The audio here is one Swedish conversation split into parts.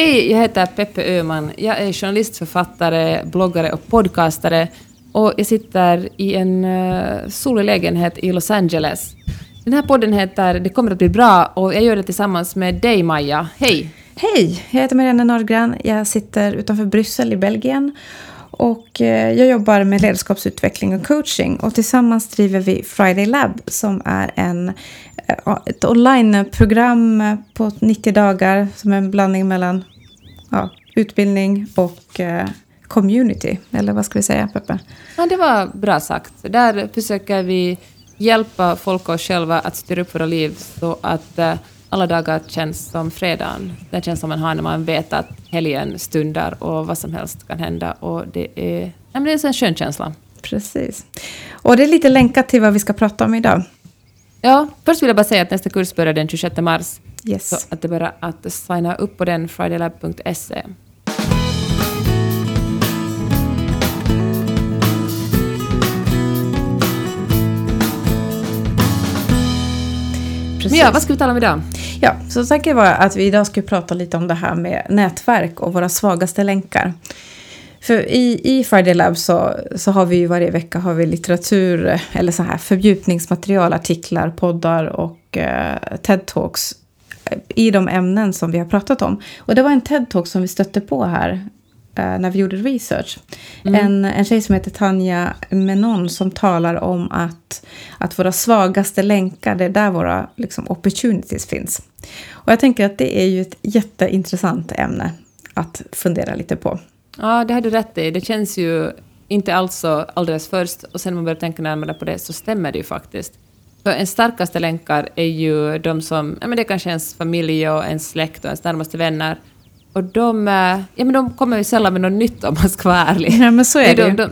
Hej, jag heter Peppe Öhman. Jag är journalist, författare, bloggare och podcastare. Och jag sitter i en uh, solig lägenhet i Los Angeles. Den här podden heter Det kommer att bli bra och jag gör det tillsammans med dig, Maja. Hej! Hej, jag heter Marianne Norgran. Jag sitter utanför Bryssel i Belgien. Och eh, jag jobbar med ledarskapsutveckling och coaching. Och tillsammans driver vi Friday Lab som är en, eh, ett onlineprogram på 90 dagar som är en blandning mellan ja, utbildning och eh, community. Eller vad ska vi säga, Peppe? Ja, det var bra sagt. Där försöker vi hjälpa folk och oss själva att styra upp våra liv så att alla dagar känns som fredagen. Den känslan man har när man vet att helgen stundar och vad som helst kan hända. Och det är, ja, det är en skön känsla. Precis. Och det är lite länkat till vad vi ska prata om idag. Ja, först vill jag bara säga att nästa kurs börjar den 26 mars. Yes. Så att det är bara att signa upp på den, fridaylab.se. Precis. Men ja, vad ska vi tala om idag? Ja, så tanken var att vi idag skulle prata lite om det här med nätverk och våra svagaste länkar. För i, i Friday Lab så, så har vi ju varje vecka har vi litteratur eller så här fördjupningsmaterial, artiklar, poddar och eh, TED-talks i de ämnen som vi har pratat om. Och det var en TED-talk som vi stötte på här när vi gjorde research. Mm. En, en tjej som heter Tanja Menon som talar om att, att våra svagaste länkar, det är där våra liksom, opportunities finns. Och jag tänker att det är ju ett jätteintressant ämne att fundera lite på. Ja, det har du rätt i. Det känns ju inte alls så alldeles först och sen när man börjar tänka närmare på det så stämmer det ju faktiskt. För en starkaste länkar är ju de som, ja men det kanske är ens familj och ens släkt och ens närmaste vänner och de, eh, ja, men de kommer ju sällan med något nytt om man ska vara ärlig. Ja, men så är det de, de,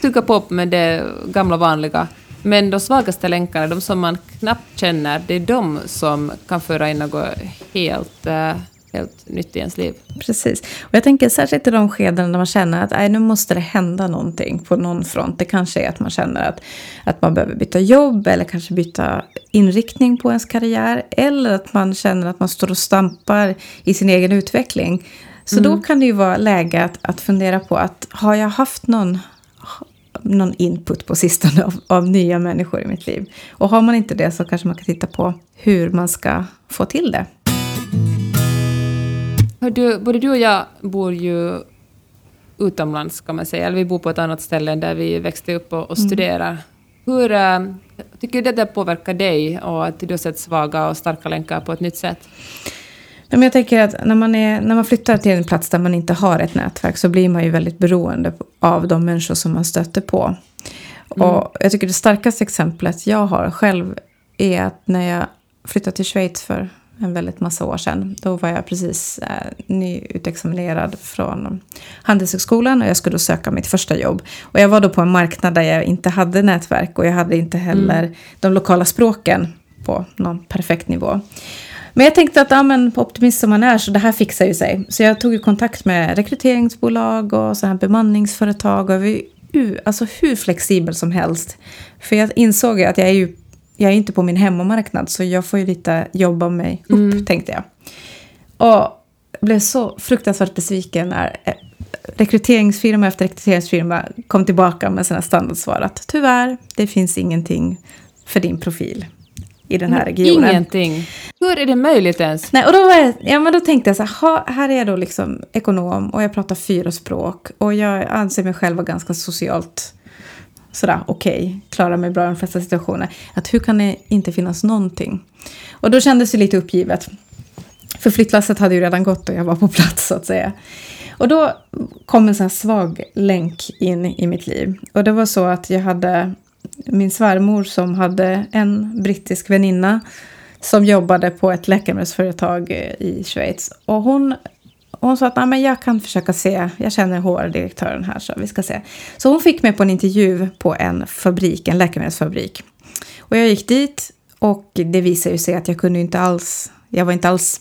tuggar på med det gamla vanliga. Men de svagaste länkarna, de som man knappt känner, det är de som kan föra in något helt uh, helt nytt i ens liv. Precis. Och jag tänker särskilt i de skeden när man känner att nej, nu måste det hända någonting på någon front. Det kanske är att man känner att, att man behöver byta jobb eller kanske byta inriktning på ens karriär. Eller att man känner att man står och stampar i sin egen utveckling. Så mm. då kan det ju vara läge att, att fundera på att har jag haft någon någon input på sistone av, av, nya människor i mitt liv. Och har man inte det så kanske man kan titta på hur man ska få till det. Du, både du och jag bor ju utomlands kan man säga, eller vi bor på ett annat ställe än där vi växte upp och, och mm. studerar. Hur äh, tycker du det påverkar dig och att du har sett svaga och starka länkar på ett nytt sätt? Men jag tänker att när man, är, när man flyttar till en plats där man inte har ett nätverk så blir man ju väldigt beroende av de människor som man stöter på. Mm. Och jag tycker det starkaste exemplet jag har själv är att när jag flyttade till Schweiz för en väldigt massa år sedan. Då var jag precis eh, nyutexaminerad från Handelshögskolan och jag skulle då söka mitt första jobb. Och jag var då på en marknad där jag inte hade nätverk och jag hade inte heller mm. de lokala språken på någon perfekt nivå. Men jag tänkte att ja, men, på optimist som man är så det här fixar ju sig. Så jag tog kontakt med rekryteringsbolag och så här bemanningsföretag. Och vi, alltså hur flexibel som helst. För jag insåg att jag är ju jag är inte på min hemmamarknad så jag får ju lite jobba mig upp, mm. tänkte jag. Och blev så fruktansvärt besviken när eh, rekryteringsfirma efter rekryteringsfirma kom tillbaka med sina standardsvar att tyvärr, det finns ingenting för din profil i den här regionen. Ingenting. Hur är det möjligt ens? Nej, och då, var jag, ja, men då tänkte jag så här, här är jag då liksom ekonom och jag pratar fyra språk och jag anser mig själv vara ganska socialt sådär okej, okay, klarar mig bra i de flesta situationer. Att hur kan det inte finnas någonting? Och då kändes det lite uppgivet. För flyttlasset hade ju redan gått och jag var på plats så att säga. Och då kom en sån här svag länk in i mitt liv. Och det var så att jag hade min svärmor som hade en brittisk väninna som jobbade på ett läkemedelsföretag i Schweiz. Och hon hon sa att men jag kan försöka se, jag känner HR-direktören här så vi ska se. Så hon fick mig på en intervju på en fabrik, en läkemedelsfabrik. Och jag gick dit och det visade sig att jag kunde inte alls, jag var inte alls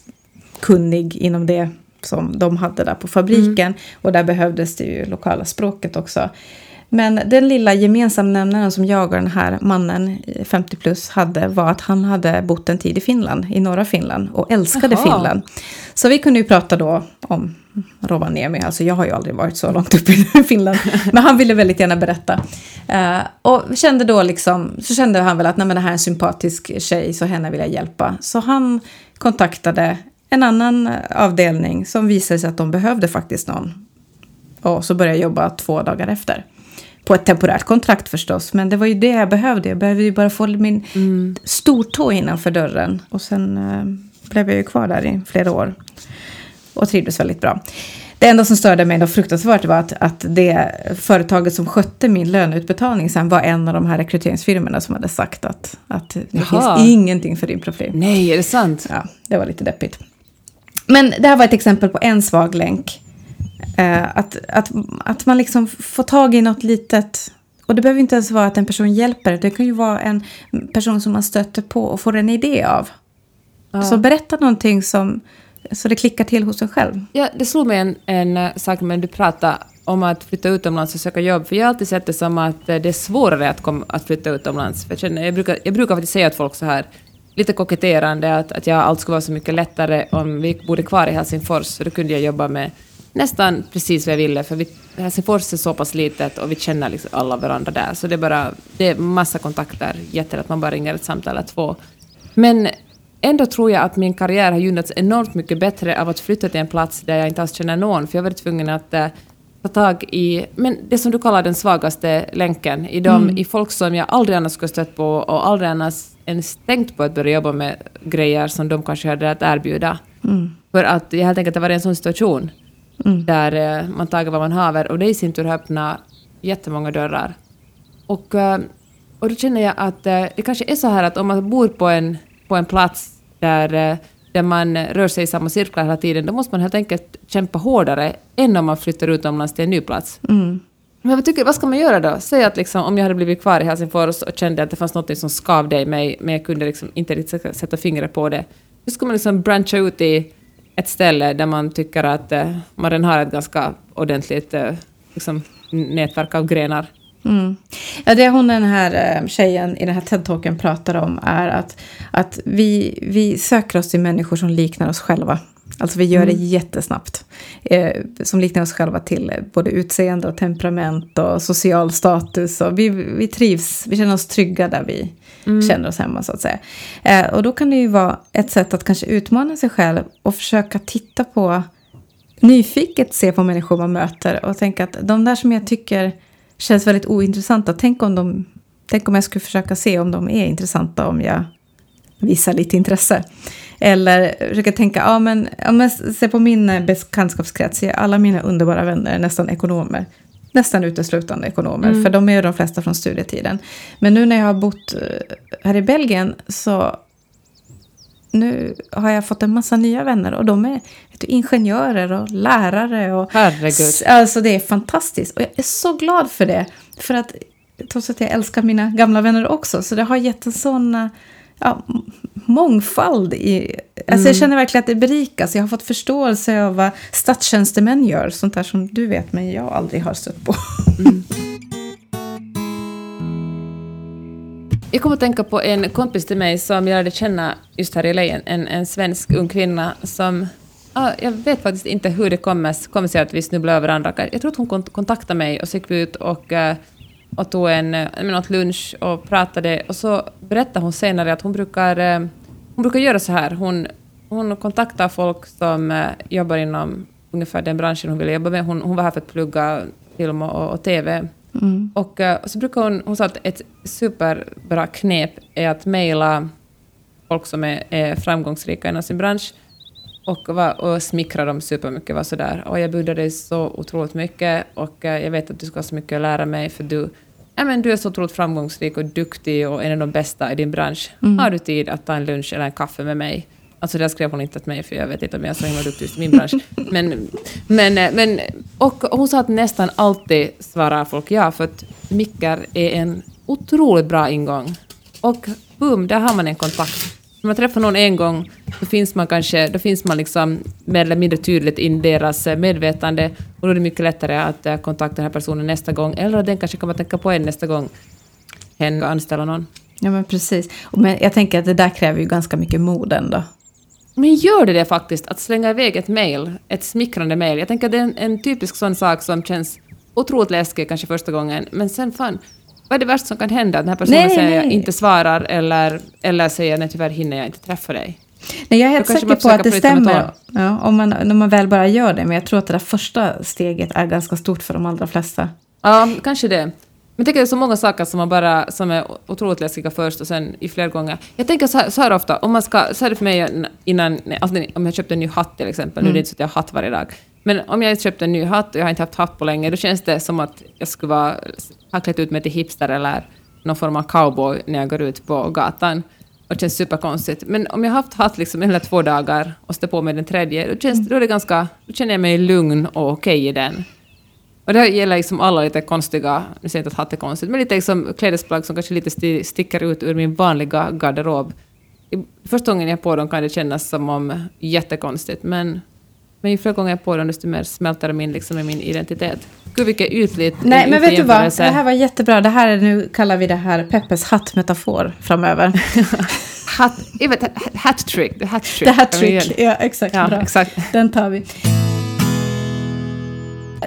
kunnig inom det som de hade där på fabriken. Mm. Och där behövdes det ju lokala språket också. Men den lilla gemensamma nämnaren som jag och den här mannen, 50 plus, hade var att han hade bott en tid i Finland, i norra Finland, och älskade Jaha. Finland. Så vi kunde ju prata då om Rovaniemi, alltså jag har ju aldrig varit så långt upp i Finland, men han ville väldigt gärna berätta. Eh, och kände då liksom, så kände han väl att Nej, men det här är en sympatisk tjej, så henne vill jag hjälpa. Så han kontaktade en annan avdelning som visade sig att de behövde faktiskt någon. Och så började jag jobba två dagar efter. På ett temporärt kontrakt förstås, men det var ju det jag behövde. Jag behövde ju bara få min Mm. stortå innanför dörren. Och sen eh, blev jag ju kvar där i flera år. Och trivdes väldigt bra. Det enda som störde mig då fruktansvärt var att, att det företaget som skötte min löneutbetalning sen var en av de här rekryteringsfirmorna som hade sagt att, att det Jaha. finns ingenting för din profil. Nej, är det sant? Ja, det var lite deppigt. Men det här var ett exempel på en svag länk. Eh, att, att, att man liksom får tag i något litet. Och det behöver inte ens vara att en person hjälper. Det kan ju vara en person som man stöter på och får en idé av. Ja. Så berätta någonting som, så det klickar till hos en själv. Ja, det slog mig en, en eh, sak när du pratade om att flytta utomlands och söka jobb. För jag har alltid sett det som att eh, det är svårare att, kom, att flytta utomlands. För jag, känner, jag, brukar, jag brukar faktiskt säga åt folk så här, lite koketterande, att, att jag, allt skulle vara så mycket lättare om vi bodde kvar i Helsingfors. Så då kunde jag jobba med nästan precis vad jag ville. För vi, Helsingfors är så pass litet och vi känner liksom alla varandra där. Så det är bara det är massa kontakter. Jättelätt, man bara ringer ett samtal eller två. Men ändå tror jag att min karriär har gynnats enormt mycket bättre av att flytta till en plats där jag inte alls känner någon. För jag varit tvungen att eh, ta tag i men det som du kallar den svagaste länken. I, de, I folk som jag aldrig annars skulle stött på och aldrig annars ens tänkt på att börja jobba med grejer som de kanske hade att erbjuda. För att jag helt enkelt har varit i en sån situation där eh, man tager vad man haver och det i sin tur har öppnat jättemånga dörrar. Och, eh, och då känner jag att det kanske är så här att om man bor på en, på en plats där, eh, där man rör sig i samma cirklar hela tiden, då måste man helt enkelt kämpa hårdare än om man flyttar utomlands till en ny plats. Men vad, tycker, vad ska man göra då? Säg att liksom, om jag hade blivit kvar i Helsingfors och kände att det fanns något som skavde i mig, men jag kunde liksom inte riktigt sätta- sätta fingret på det. Hur ska man liksom brancha ut i ett ställe där man tycker att eh, man redan har ett ganska ordentligt eh, liksom, nätverk av grenar? Mm. Ja, det hon den här eh, tjejen i den här TED-talken pratar om är att, att vi, vi söker oss till människor som liknar oss själva. Alltså vi gör det jättesnabbt. Eh, som liknar oss själva till eh, både utseende och temperament och social status. Och vi, vi trivs, vi känner oss trygga där vi känner oss hemma så att säga. Eh, och då kan det ju vara ett sätt att kanske utmana sig själv och försöka titta på nyfiket se på människor man möter och tänka att de där som jag tycker känns väldigt ointressanta, tänk om, de, tänk om jag skulle försöka se om de är intressanta om jag visar lite intresse. Eller försöka tänka, ja men om jag se på min eh, bekantskapskrets, är alla mina underbara vänner nästan ekonomer. Nästan uteslutande ekonomer, för de är ju de flesta från studietiden. Men nu när jag har bott eh, här i Belgien så nu har jag fått en massa nya vänner och de är du, ingenjörer och lärare. Och, Herregud. Alltså det är fantastiskt och jag är så glad för det. För att trots att jag älskar mina gamla vänner också så det har gett en sån eh, ja, mångfald i... Alltså jag känner verkligen att det berikas. Jag har fått förståelse av vad statstjänstemän gör. Sånt där som du vet men jag aldrig har stött på. Jag kommer att tänka på en kompis till mig som jag lärde känna just här i LA, en, en svensk ung kvinna som... Ah, jag vet faktiskt inte hur det kommer, kommer sig att vi snubblar över varandra. Jag tror att hon kont- kontaktade mig och så gick vi ut och, eh, och tog en, eh, men, åt lunch och pratade. Och så berättade hon senare att hon brukar, eh, hon brukar göra så här. Hon, hon kontaktar folk som jobbar inom ungefär den branschen hon ville jobba med. Hon, hon var här för att plugga film och, och TV. Och, eh, och så brukar hon, hon sa att ett superbra knep är att mejla folk som är, är framgångsrika inom sin bransch och, va, och smickra dem supermycket. Var sådär, och jag beundrar dig så otroligt mycket och eh, jag vet att du ska ha så mycket att lära mig för du, ja, men du är så otroligt framgångsrik och duktig och en av de bästa i din bransch. Har du tid att ta en lunch eller en kaffe med mig? Alltså det skrev hon inte till mig för jag vet inte om jag är så himla duktig i min bransch. Men, men, eh, men, och hon sa att nästan alltid svarar folk ja för att mickar är en otroligt bra ingång. Och boom, där har man en kontakt. När man träffar någon en gång, då finns man kanske, då finns man liksom mer eller mindre tydligt i deras eh, medvetande och då är det mycket lättare att eh, kontakta den här personen nästa gång, eller att den kanske kommer att tänka på en nästa gång hen anställer någon. Ja, men precis. Men jag tänker att det där kräver ju ganska mycket mod ändå. Men gör det det faktiskt, att slänga iväg ett mejl, ett smickrande mejl? Jag tänker att det är en, en, typisk sån sak som känns otroligt läskig kanske första gången, men sen fan, vad är det värsta som kan hända? Att den här personen nej, säger nej. inte svarar eller, eller säger nej tyvärr hinner jag inte träffa dig. Nej, jag är helt säker på att det stämmer ja, om man, när man väl bara gör det, men jag tror att det där första steget är ganska stort för de allra flesta. Ja, kanske det. Men jag tänker det är så många saker som, man bara, som är otroligt läskiga först och sen i flera gånger. Jag tänker så här, så här ofta, om man ska, så är det för mig innan, alltså om jag köpte en ny hatt till exempel, mm. nu är det mm. inte så att jag har hatt varje dag, men om jag köpte en ny hatt och jag har inte haft hatt på länge, då känns det som att jag skulle vara, ha klätt ut mig till hipster eller någon form av cowboy när jag går ut på gatan. Och det känns superkonstigt. Men om jag har haft hatt liksom en eller två dagar och står på mig den tredje, då, känns, då, är det ganska, då känner jag mig lugn och okej okay i den. Och det gäller liksom alla lite konstiga, nu säger jag inte att hatt är konstigt, men lite liksom klädesplagg som kanske lite sticker ut ur min vanliga garderob. Första gången jag har på dem kan det kännas som om jättekonstigt, men, men ju fler gånger jag har på dem desto mer smälter de in liksom i min identitet. Gud vilket ytligt Nej men vet du vad, det här var jättebra. Det här är, nu kallar vi det här Peppes hattmetafor framöver. hat, hat trick. Hat trick. Det hat trick, ja exakt. Ja, bra. exakt. Den tar vi.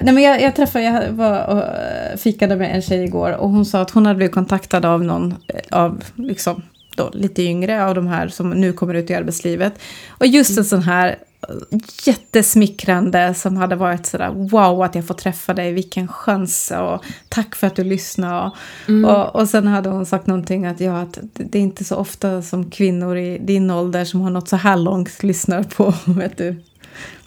Nej, men jag, jag träffade, jag var och eh, fikade med en tjej igår och hon sa att hon hade blivit kontaktad av någon eh, av liksom då, lite yngre av de här som nu kommer ut i arbetslivet. Och just en sån här eh, jättesmickrande som hade varit sådär wow att jag får träffa dig, vilken chans och tack för att du lyssnade. Mm. Och, och sen hade hon sagt någonting att, ja, att det är inte så ofta som kvinnor i din ålder som har nått så här långt lyssnar på vet du,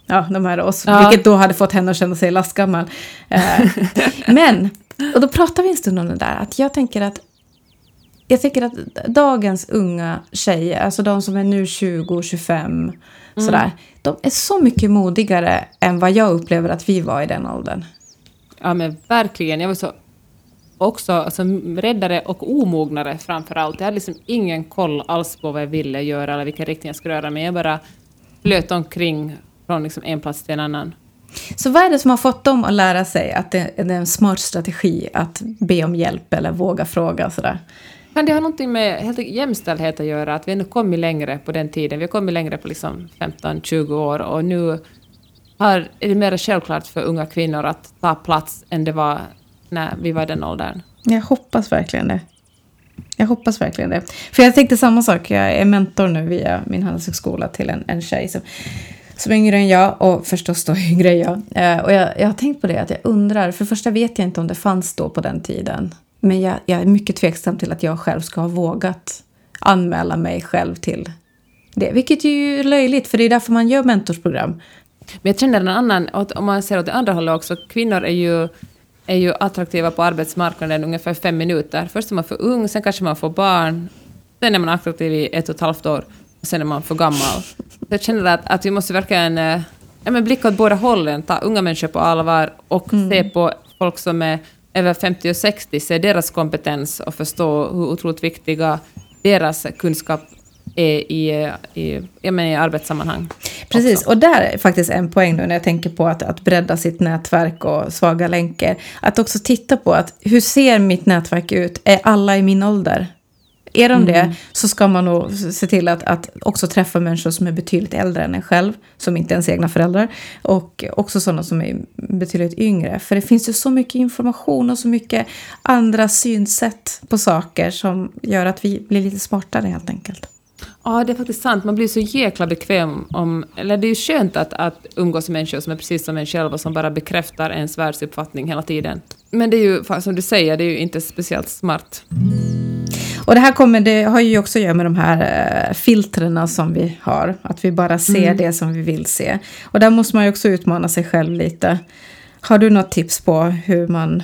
ja, de här oss, ja. vilket då hade fått henne att känna sig lastgammal. Eh, men, och då pratar vi en stund om det där, att jag tänker att jag tänker att dagens unga tjejer, alltså de som är nu 20, 25, mm. sådär, de är så mycket modigare än vad jag upplever att vi var i den åldern. Ja men verkligen, jag var så också alltså, räddare och omognare framför allt. Jag hade liksom ingen koll alls på vad jag ville göra eller vilken riktning jag skulle röra mig. Jag bara flöt omkring från liksom en plats till en annan. Så vad är det som har fått dem att lära sig att det är en smart strategi att be om hjälp eller våga fråga och sådär? Kan det ha någonting med helt jämställdhet att göra? Att vi har kommit längre på den tiden. Vi har kommit längre på liksom 15-20 år och nu har, är det mer självklart för unga kvinnor att ta plats än det var när vi var i den åldern. Jag hoppas verkligen det. Jag hoppas verkligen det. För jag tänkte samma sak. Jag är mentor nu via min handelshögskola till en, en tjej som som är yngre än jag och förstås då yngre än jag. Eh, och jag, jag har tänkt på det att jag undrar, för det första vet jag inte om det fanns då på den tiden. Men jag, jag är mycket tveksam till att jag själv ska ha vågat anmäla mig själv till det. Vilket är ju löjligt, för det är därför man gör mentorsprogram. Men jag känner en annan, om man ser åt det andra hållet också, kvinnor är ju, är ju attraktiva på arbetsmarknaden ungefär fem minuter. Först är man för ung, sen kanske man får barn, sen är man attraktiv i ett och ett halvt år, sen är man för gammal. Jag känner att, att vi måste verkligen äh, men blicka åt båda hållen, ta unga människor på allvar och mm. se på folk som är över 50 och 60, se deras kompetens och förstå hur otroligt viktiga deras kunskap är i, i, ja, men i arbetssammanhang. Precis, också. och där är faktiskt en poäng nu när jag tänker på att, att bredda sitt nätverk och svaga länkar. Att också titta på att hur ser mitt nätverk ut? Är alla i min ålder? Är de mm. det så ska man nog se till att, att också träffa människor som är betydligt äldre än en själv, som inte är ens egna föräldrar, och också sådana som är betydligt yngre. För det finns ju så mycket information och så mycket andra synsätt på saker som gör att vi blir lite smartare helt enkelt. Ja, det är faktiskt sant. Man blir så jäkla bekväm om... Eller det är ju skönt att, att umgås med människor som är precis som en själv och som bara bekräftar ens världsuppfattning hela tiden. Men det är ju, som du säger, det är ju inte speciellt smart. Och det här kommer, det har ju också att göra med de här uh, filtrerna som vi har. Att vi bara ser mm. det som vi vill se. Och där måste man ju också utmana sig själv lite. Har du något tips på hur man...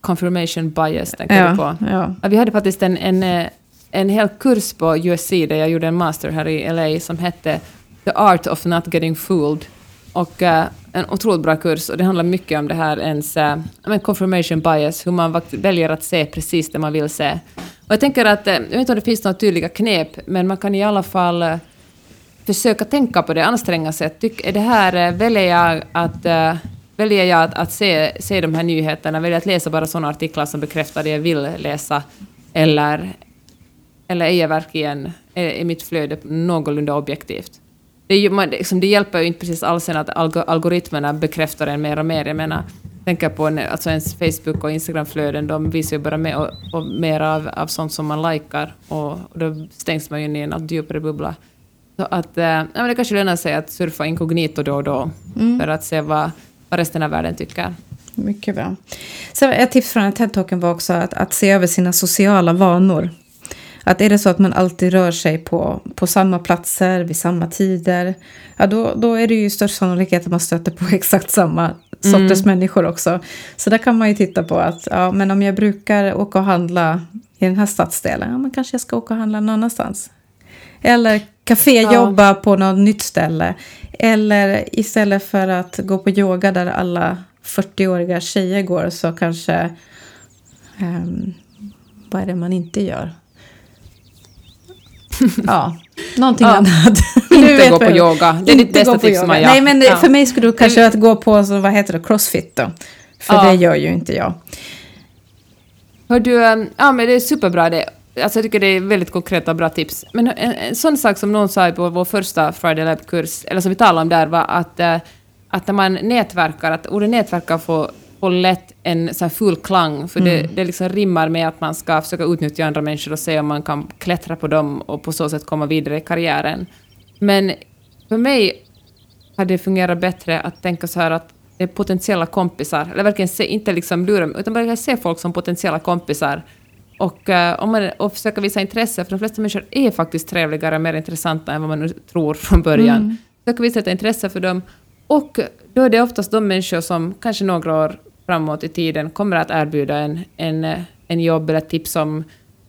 Confirmation bias tänker ja, du på. Ja. Vi hade faktiskt en, en, eh, en hel kurs på USC där jag gjorde en master här i LA som hette The Art of Not Getting Fooled. Och uh, en otroligt bra kurs och det handlar mycket om det här ens uh, confirmation bias, hur man väljer att se precis det man vill se. Och jag tänker att, eh, jag vet inte om det finns några tydliga knep, men man kan i alla fall eh, försöka tänka på det, anstränga sig. Tyck, är det här, väljer jag att väljer jag att, att se, se de här nyheterna, väljer jag att läsa bara sådana artiklar som bekräftar det jag vill läsa, eller, eller är jag verkligen, är, är mitt flöde någorlunda objektivt? Det, man, liksom, det hjälper ju inte precis alls en att algoritmerna bekräftar en mer och mer. Jag menar, tänker på alltså ens Facebook och Instagram-flöden, de visar ju bara mer, och, och mer av, av sånt som man likar och, och då stängs man ju in i en allt djupare bubbla. Så att, eh, ja, men det kanske lönar sig att surfa inkognito då och då mm. för att se vad, vad resten av världen tycker. Mycket bra. Så ett tips från TED-talken var också att, att se över sina sociala vanor. Att är det så att man alltid rör sig på, på samma platser vid samma tider, ja då, då är det ju störst sannolikhet att man stöter på exakt samma sorters mm. människor också. Så där kan man ju titta på att ja, men om jag brukar åka och handla i den här stadsdelen, ja men kanske jag ska åka och handla någon annanstans. Eller kaféjobba ja. på något nytt ställe. Eller istället för att gå på yoga där alla 40-åriga tjejer går så kanske... Um, vad är det man inte gör? Ja, någonting ja. annat. Inte gå på yoga. Det är ditt bästa tips som Nej, men ja. för mig skulle det kanske att gå på, så, vad heter det, crossfit då. För ja. det gör ju inte jag. Hör du, ehm, ja men det är superbra det. Alltså jag tycker det är väldigt konkreta och bra tips. Men en, en sån sak som någon sa på vår första Friday Lab-kurs, eller som vi talade om där, var att, eh, att när man nätverkar, att ordet nätverka får, får lätt en så här full klang, för mm. det, det liksom rimmar med att man ska försöka utnyttja andra människor och se om man kan klättra på dem och på så sätt komma vidare i karriären. Men för mig hade det fungerat bättre att tänka så här att det är potentiella kompisar, eller verkligen se, inte liksom lura utan bara se folk som potentiella kompisar och, uh, om man, och försöka visa intresse, för de flesta människor är faktiskt trevligare och mer intressanta än vad man tror från början. Mm. Försöka visa ett intresse för dem. Och då är det oftast de människor som kanske några år framåt i tiden kommer att erbjuda en, en, en jobb eller tips om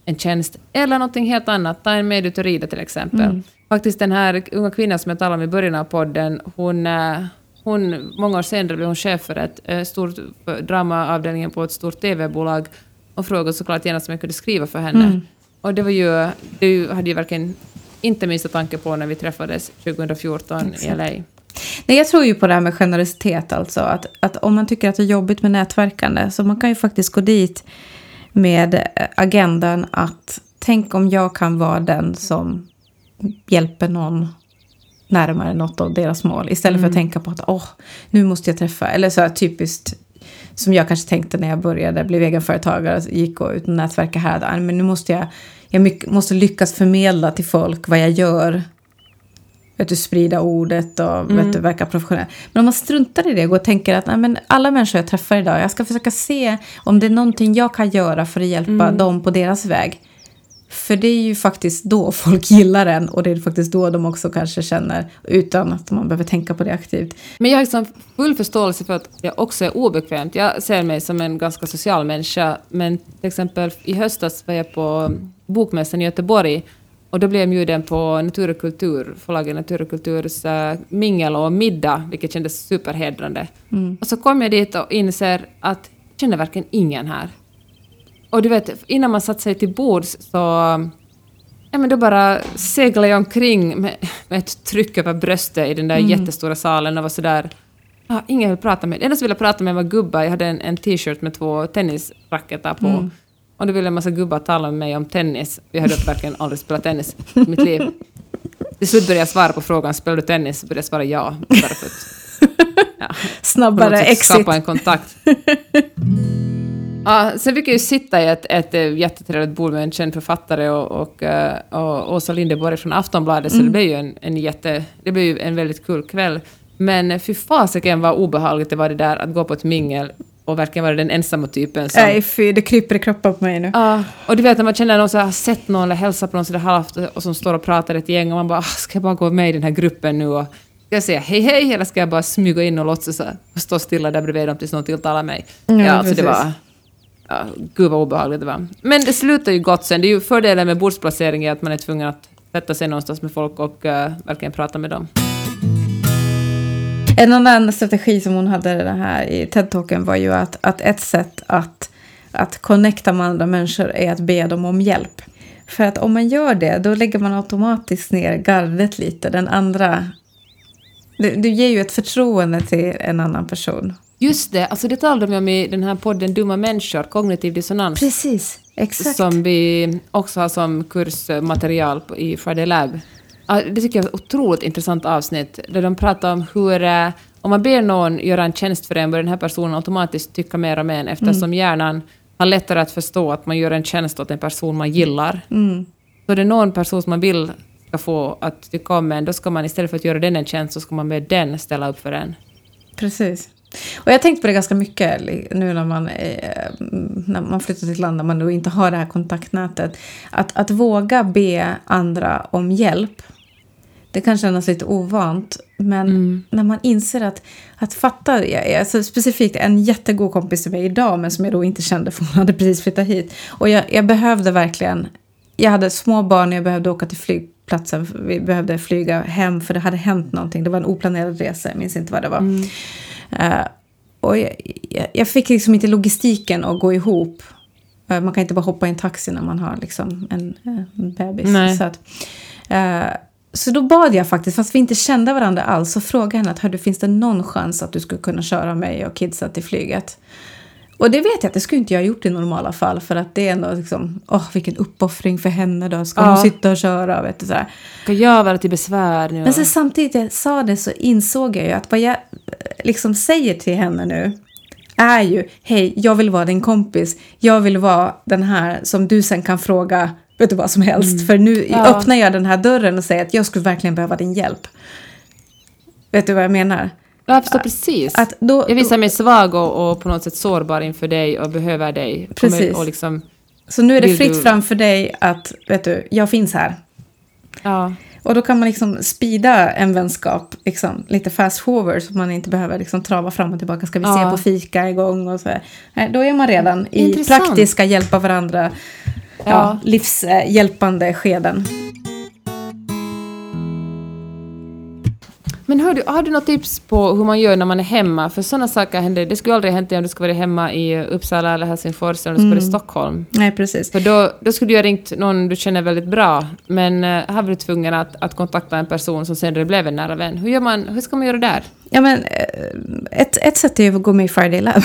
en tjänst eller någonting helt annat. Ta en med ut och rida till exempel. Mm. Faktiskt den här unga kvinnan som jag talade om i början av podden, hon, eh, hon, många år senare blev hon chef för ett eh, stort dramaavdelningen på ett stort TV-bolag och frågade såklart gärna om jag kunde skriva för henne. Mm. Och det var ju, det hade ju verkligen inte minsta tanke på när vi träffades 2014 Exakt. i LA. Nej, jag tror ju på det här med generositet alltså. Att, att om man tycker att det är jobbigt med nätverkande så man kan ju faktiskt gå dit med agendan att tänk om jag kan vara den som hjälper någon närmare något av deras mål. Istället för att mm. tänka på att åh, nu måste jag träffa, eller så här typiskt som jag kanske tänkte när jag började, blev egenföretagare, gick och ut och nätverka här. Där. Men nu måste jag, jag måste lyckas förmedla till folk vad jag gör. Vet du, sprida ordet och mm. vet du, verka professionell. Men om man struntar i det och tänker att nej, men alla människor jag träffar idag, jag ska försöka se om det är någonting jag kan göra för att hjälpa mm. dem på deras väg. För det är ju faktiskt då folk gillar en och det är faktiskt då de också kanske känner utan att man behöver tänka på det aktivt. Men jag har liksom full förståelse för att det också är obekvämt. Jag ser mig som en ganska social människa men till exempel i höstas var jag på Bokmässan i Göteborg och då blev jag bjuden på Natur och kultur, förlaget Natur och kulturs uh, mingel och middag, vilket kändes superhedrande. Mm. Och så kom jag dit och inser att jag känner verkligen ingen här. Och du vet, innan man satt sig till bords så... Ja, men då bara seglade jag omkring med, med ett tryck över bröstet i den där mm. jättestora salen och var sådär... Ah, ingen vill prata med mig. Det enda som ville prata med var gubbar. Jag hade en, en t-shirt med två tennisracketar på. Mm. Och då ville en massa gubbar tala med mig om tennis. Jag hade verkligen aldrig spelat tennis i mitt liv. Till slut började jag svara på frågan, spelar du tennis? Började jag svara ja. Ja, Snabbare exit. Skapa en kontakt. Ja, sen fick jag ju sitta i ett, ett eh, jättetrevligt bord med en känd författare och, och, eh, och Åsa Linderborg från Aftonbladet, mm. så det blev ju en, en, jätte, det blev ju en väldigt kul kväll. Men fy fasiken vad obehagligt det var det där att gå på ett mingel och verkligen vara den ensamma typen som... Nej fy, det kryper i kroppen på mig nu. Ja, och du vet när man känner någon som har sett någon eller hälsat på någon sådär halvt och som står och pratar ett gäng och man bara ah, ska jag bara gå med i den här gruppen nu och ska jag säga hej hej eller ska jag bara smyga in och låtsas och stå stilla där bredvid dem tills någon tilltalar mig? Ja, ja alltså det var Ja, gud vad obehagligt det var. Men det slutar ju gott sen. Det är ju fördelen med bordsplacering är att man är tvungen att sätta sig någonstans med folk och uh, verkligen prata med dem. En annan strategi som hon hade det här i TED-talken var ju att, att ett sätt att, att connecta med andra människor är att be dem om hjälp. För att om man gör det, då lägger man automatiskt ner gardet lite. Den andra... Du, du ger ju ett förtroende till en annan person. Just det, alltså det talade vi om i den här podden Dumma människor, kognitiv dissonans. Precis, exakt. Som vi också har som kursmaterial i Friday Lab. Det tycker jag är ett otroligt intressant avsnitt, där de pratar om hur eh, om man ber någon göra en tjänst för en, börjar den här personen automatiskt tycka mer om en, eftersom hjärnan har lättare att förstå att man gör en tjänst åt en person man gillar. Mm. Så är det någon person som man vill ska få att tycka om en, då ska man istället för att göra den en tjänst, så ska man be den ställa upp för en. Precis. Och jag har tänkt på det ganska mycket nu när man, eh, när man flyttar till ett land där man då inte har det här kontaktnätet. Att, att våga be andra om hjälp. Det kan kännas lite ovant. Men när man inser att, att fatta, alltså specifikt en jättegod kompis till mig idag men som jag då inte kände för hon hade precis flyttat hit. Och jag, jag behövde verkligen, jag hade små barn jag behövde åka till flygplatsen. Vi behövde flyga hem för det hade hänt någonting. Det var en oplanerad resa, jag minns inte vad det var. Eh, och jag, jag, fick liksom inte logistiken att gå ihop. Eh, man kan inte bara hoppa i en taxi när man har liksom en, eh, en bebis. Nej. Så, att, eh, så då bad jag faktiskt, fast vi inte kände varandra alls, så frågade jag henne att finns det någon chans att du skulle kunna köra mig och kidsen till flyget? Och det vet jag att det skulle inte jag gjort i normala fall för att det är ändå liksom, åh vilken uppoffring för henne då, ska Ja. hon sitta och köra? Vet du, sådär. Ska jag vara till besvär nu? Men sen samtidigt jag sa det så insåg jag ju att vad jag eh, liksom säger till henne nu är ju hej, jag vill vara din kompis. Jag vill vara den här som du sen kan fråga vet du vad som helst. För nu Ja. öppnar jag den här dörren och säger att jag skulle verkligen behöva din hjälp. Vet du vad jag menar? Ja, jag förstår precis. Att då, jag visar mig svag och, och på något sätt sårbar inför dig och behöver dig. Precis. Och liksom, så nu är det fritt du- fram för dig att, vet du, jag finns här. ja. Och då kan man liksom speeda en vänskap liksom, lite fast forward så man inte behöver liksom trava fram och tillbaka. Ska vi Ja. se på fika igång och så. Nej, Då är man redan i Intressant. praktiska hjälpa varandra, ja. Ja. livshjälpande skeden. Men hör du, har du något tips på hur man gör när man är hemma? För sådana saker händer. Det skulle aldrig hänt om du skulle vara hemma i Uppsala eller Helsingfors eller om du skulle vara i Stockholm. Nej, precis. För då, då skulle du ha ringt någon du känner väldigt bra, men eh, här var du tvungen att, att kontakta en person som senare blev en nära vän. Hur, gör man, hur ska man göra där? Ja, men, eh, ett, ett sätt är ju att gå med i Friday Lab.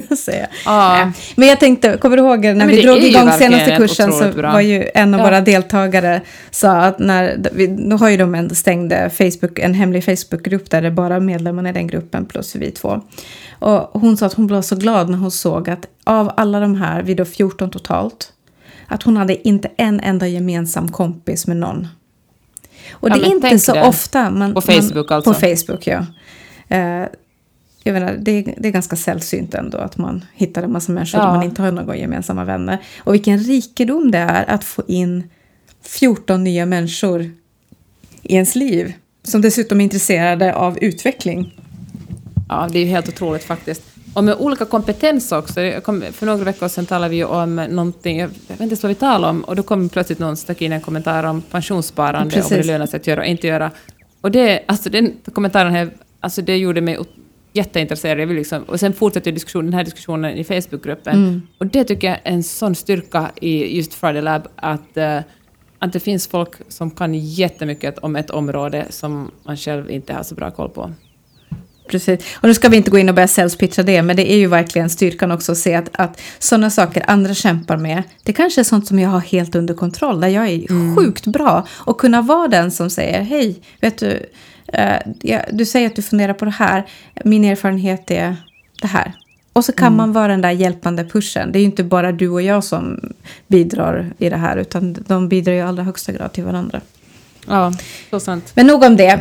säga. Ja. Nej. Men jag tänkte, kommer du ihåg när men vi drog igång senaste kursen så bra. var ju en av Ja. våra deltagare sa att när, vi, nu har ju de en stängd Facebook, en hemlig Facebookgrupp där det är bara medlemmarna i den gruppen plus vi två. Och hon sa att hon blev så glad när hon såg att av alla de här, vi då 14 totalt, att hon hade inte en enda gemensam kompis med någon. Och Ja, det är inte så det. ofta man... På Facebook man, alltså. På Facebook, ja. Eh, jag menar, det, det är ganska sällsynt ändå att man hittar en massa människor Ja. där man inte har några gemensamma vänner. Och vilken rikedom det är att få in 14 nya människor i ens liv. Som dessutom är intresserade av utveckling. Ja, det är ju helt otroligt faktiskt. Och med olika kompetenser också. För några veckor sedan talade vi ju om någonting, jag vet inte ens vad vi talade om, och då kom plötsligt någon stack in en kommentar om pensionssparande och vad det Precis. lönar sig att göra och inte göra. Och det, alltså den kommentaren här, alltså det gjorde mig jätteintresserad. Jag vill liksom, och sen fortsätter diskussionen, den här diskussionen i Facebookgruppen. Mm. Och det tycker jag är en sån styrka i just Friday Lab, att, eh, att det finns folk som kan jättemycket om ett område som man själv inte har så bra koll på. Precis. Och nu ska vi inte gå in och börja salespitcha det, men det är ju verkligen styrkan också att se att, att sådana saker andra kämpar med, det kanske är sånt som jag har helt under kontroll, där jag är sjukt bra. Och kunna vara den som säger, hej, vet du, du säger att du funderar på det här, min erfarenhet är det här. Och så kan man vara den där hjälpande pushen. Det är ju inte bara du och jag som bidrar i det här, utan de bidrar ju i allra högsta grad till varandra. Ja, så sant. Men nog om det.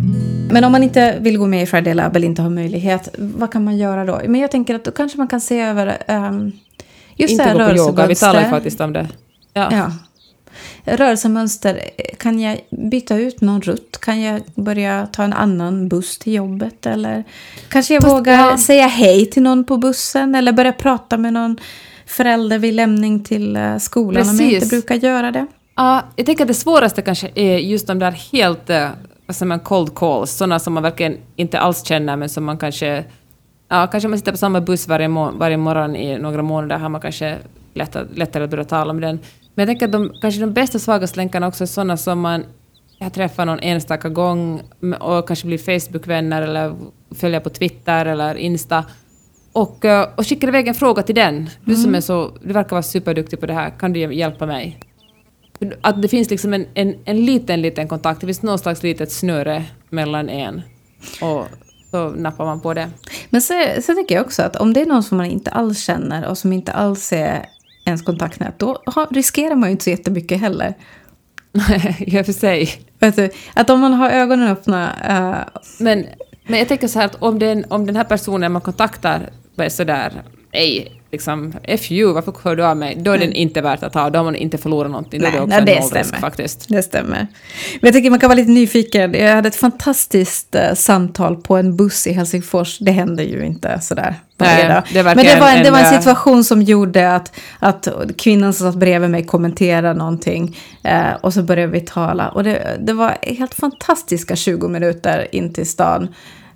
Men om man inte vill gå med i Friday Lab eller inte har möjlighet, vad kan man göra då? Men jag tänker att då kanske man kan se över um, just det inte här gå på yoga, vi talar ju faktiskt om det. Ja. Ja. Rörelsemönster, kan jag byta ut någon rutt? Kan jag börja ta en annan buss till jobbet? Eller kanske jag Fast, vågar ja. säga hej till någon på bussen? Eller börja prata med någon förälder vid lämning till eh, skolan om jag Precis. inte brukar göra det? Ja, jag tänker att det svåraste kanske är just de där helt, eh, vad säger man, cold calls, sådana som man verkligen inte alls känner men som man kanske Ja, kanske man sitter på samma buss varje, må varje morgon i några månader har man kanske lättare, lättare att börja tala om den. Men jag tänker att de, kanske de bästa svagaste länkarna också är sådana som man jag träffar någon enstaka gång och kanske blir Facebook-vänner eller följer på Twitter eller Insta och, eh, och skickar iväg en fråga till den. Du som mm. är så, du verkar vara superduktig på det här, kan du hjälpa mig? Att det finns liksom en, en, en liten, liten kontakt, det finns någon slags litet snöre mellan en. Och så nappar man på det. Men så, så tänker jag också att om det är någon som man inte alls känner och som inte alls är ens kontaktnät, då riskerar man ju inte så jättemycket heller. Nej, i och för sig. Du, att om man har ögonen öppna... Uh... Men, men jag tänker så här att om den, om den här personen man kontaktar är sådär, nej, liksom, FU, varför hör du av mig? Då är den inte värt att ha, då har man inte förlorat någonting. Nej, då är det också nej, det stämmer. faktiskt. Det stämmer. Men jag tycker man kan vara lite nyfiken. Jag hade ett fantastiskt uh, samtal på en buss i Helsingfors. Det hände ju inte sådär. Nej, det Men det var, en, det var en situation som gjorde att, att kvinnan som satt bredvid mig kommenterade någonting. Uh, och så började vi tala. Och det, det var helt fantastiska 20 minuter in till stan.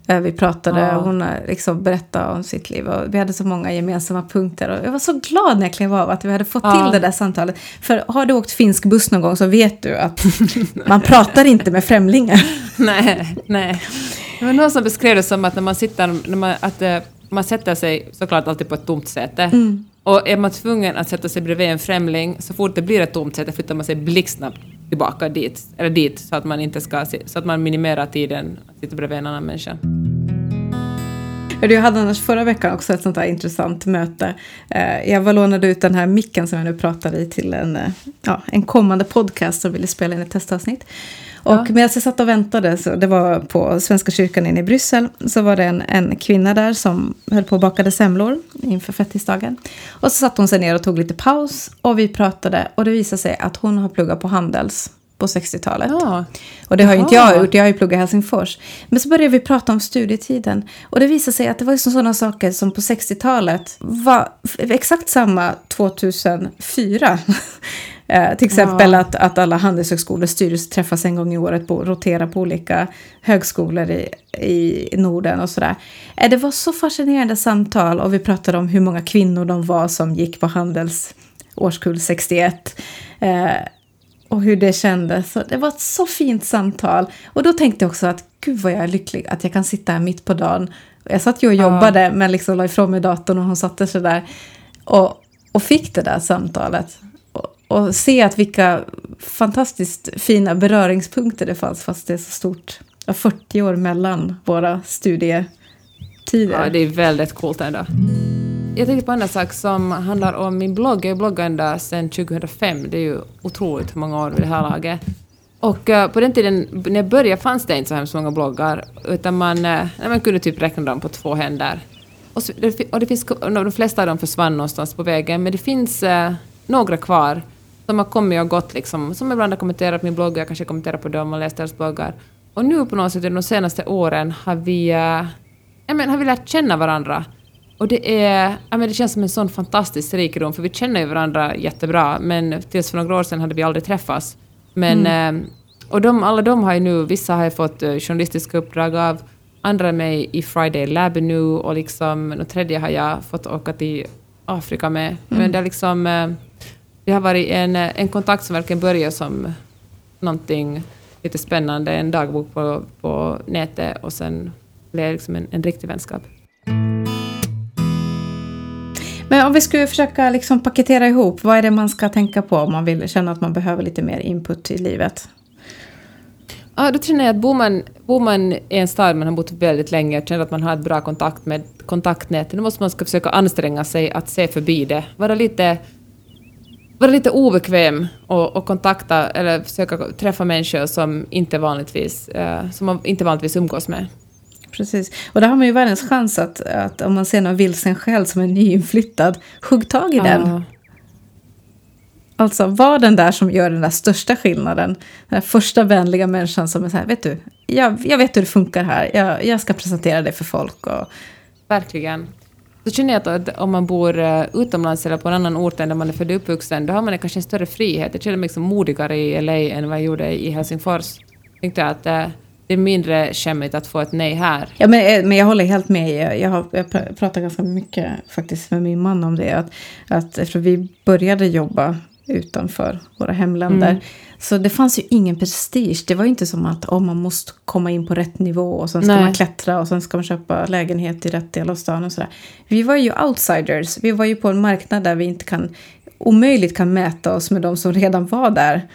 Eh, vi pratade ja. hon liksom berättade om sitt liv. Och vi hade så många gemensamma punkter. Och jag var så glad när jag klev av att vi hade fått ja. till det där samtalet. För har du åkt finsk buss någon gång så vet du att man pratar inte med främlingar. nej, nej. Det var någon som beskrev det som att när man sitter, när man, att eh, man sätter sig såklart alltid på ett tomt säte. Mm. Och är man tvungen att sätta sig bredvid en främling, så fort det blir ett tomt säte flyttar man sig blixtsnabbt tillbaka dit, eller dit så att man inte ska, så att man minimerar tiden att sitta bredvid en annan människa. Jag hade annars förra veckan också ett sånt här intressant möte. Eh, jag var lånade ut den här micken som jag nu pratar i till en, eh, ja, en kommande podcast som ville spela in ett testavsnitt. Och ja. medan jag satt och väntade, så det var på Svenska kyrkan inne i Bryssel, så var det en, en kvinna där som höll på att baka semlor inför fettisdagen. Och så satte hon sig ner och tog lite paus och vi pratade och det visade sig att hon har pluggat på Handels på 60-talet. Ja. Och det har ju inte jag gjort, jag har ju pluggat i Helsingfors. Men så började vi prata om studietiden. Och det visade sig att det var sådana saker som på 60-talet var exakt samma 2004. Eh, till exempel ja. att, att alla handelshögskolors styrelser träffas en gång i året och roterar på olika högskolor i, i Norden och sådär. Eh, det var så fascinerande samtal och vi pratade om hur många kvinnor de var som gick på Handels årskull 61. Och hur det kändes. Så det var ett så fint samtal. Och då tänkte jag också att gud vad jag är lycklig att jag kan sitta här mitt på dagen. Jag satt ju och jobbade ja. men liksom la ifrån mig datorn och hon satte sig där. Och, och fick det där samtalet och se att vilka fantastiskt fina beröringspunkter det fanns fast det är så stort. 40 år mellan våra studietider. Ja, det är väldigt coolt ändå. Jag tänkte på en annan sak som handlar om min blogg. Jag har bloggat ända sedan 2005. Det är ju otroligt många år vid det här laget. Och uh, på den tiden, när jag började, fanns det inte så hemskt många bloggar. Utan man, uh, man kunde typ räkna dem på två händer. Och, så, och det finns, de flesta av dem försvann någonstans på vägen, men det finns uh, några kvar som har kommit och gått, liksom, som ibland har kommenterat min blogg, jag kanske kommenterar på dem och läst deras bloggar. Och nu på något sätt de senaste åren har vi, äh, men, har vi lärt känna varandra. Och det, är, ja, men det känns som en sån fantastisk rikedom, för vi känner ju varandra jättebra, men tills för några år sedan hade vi aldrig träffats. Men, mm. äh, och de, alla de har ju nu, vissa har ju fått uh, journalistiska uppdrag av, andra är med i Friday Lab nu och liksom, och tredje har jag fått åka till Afrika med. Mm. Men det är liksom... Det har varit en, en kontakt som verkligen började som någonting lite spännande, en dagbok på, på nätet och sen blev det liksom en, en riktig vänskap. Men om vi skulle försöka liksom paketera ihop, vad är det man ska tänka på om man vill känna att man behöver lite mer input i livet? Ja, då känner jag att bor man, bor man i en stad man har bott väldigt länge och känner att man har ett bra kontakt med kontaktnätet, då måste man ska försöka anstränga sig att se förbi det. Vara lite vara lite obekväm och, och, kontakta eller försöka träffa människor som inte vanligtvis, eh, som man inte vanligtvis umgås med. Precis. Och där har man ju världens chans att, att om man ser någon vilsen själ som är nyinflyttad, hugg tag i den. Ja. Alltså, var den där som gör den där största skillnaden. Den där första vänliga människan som är så här, vet du, jag, jag vet hur det funkar här, jag, jag ska presentera det för folk. Och... Verkligen. Så känner jag att om man bor eh, utomlands eller på en annan ort än där man är född och uppvuxen, då har man kanske en större frihet. Jag känner mig liksom modigare i LA än vad jag gjorde i Helsingfors. Jag tänkte att, eh, det är mindre skämmigt att få ett nej här. Ja, men, eh, men jag håller helt med. Jag, jag, har, jag pr- pratar ganska mycket faktiskt med min man om det. Att, att eftersom vi började jobba utanför våra hemländer. Mm. Så det fanns ju ingen prestige. Det var inte som att oh, man måste komma in på rätt nivå och sen ska Nej. man klättra och sen ska man köpa lägenhet i rätt del av stan och sådär. Vi var ju outsiders. Vi var ju på en marknad där vi inte kan omöjligt kan mäta oss med de som redan var där.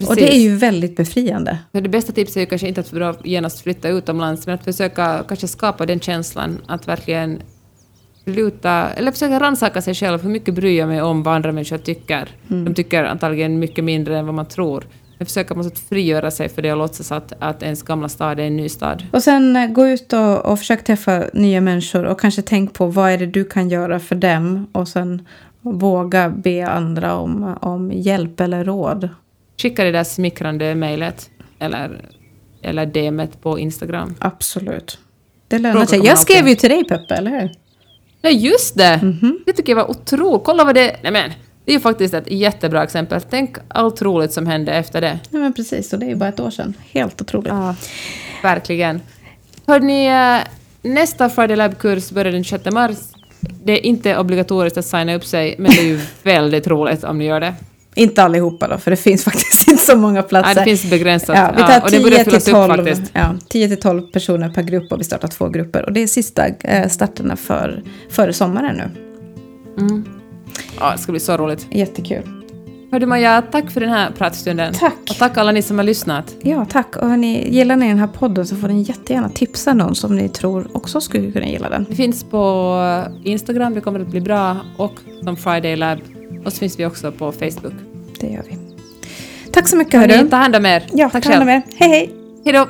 Och det är Precis. ju väldigt befriande. Så det bästa tipset är ju kanske inte att genast flytta utomlands, men att försöka kanske skapa den känslan att verkligen luta, eller försöka rannsaka sig själv. Hur mycket bryr jag mig om vad andra människor tycker? De tycker antagligen mycket mindre än vad man tror. Men försöka på något frigöra sig för det och låtsas att, att ens gamla stad är en ny stad. Och sen eh, gå ut och, och försök träffa nya människor och kanske tänk på vad är det du kan göra för dem och sen våga be andra om, om hjälp eller råd. Skicka det där smickrande mejlet eller, eller DMet på Instagram. Absolut. Det lönar sig. Jag skrev ju till dig Peppe, eller hur? Ja, just det! Det tycker jag var otroligt. Kolla vad det... Nej men, det är ju faktiskt ett jättebra exempel. Tänk allt roligt som hände efter det. Ja, men precis. Och det är ju bara ett år sedan. Helt otroligt. Verkligen. Hörni, eh, nästa Friday Lab-kurs börjar den 6 mars. Det är inte obligatoriskt att signa upp sig, men det är ju väldigt roligt om ni gör det. Inte allihopa då, för det finns faktiskt inte så många platser. Nej, det finns begränsat. Ja, vi Ja, tar och det börjar 10 till fyllas upp 12, faktiskt. ja, 10 till 12 personer per grupp och vi startar två grupper. Och det är sista eh, starterna för, före sommaren nu. Ja, det ska bli så roligt. Jättekul. Hördu Maja, tack för den här pratstunden. Tack. Och tack alla ni som har lyssnat. Ja, tack. Och hörni, gillar ni den här podden så får ni jättegärna tipsa någon som ni tror också skulle kunna gilla den. Vi finns på Instagram, det kommer att bli bra, och som Friday Lab. Och så finns vi också på Facebook. Det gör vi. Tack så mycket Hörni, ta hand om er. Ja, tack ta hand om er. Hej hej! Hej då!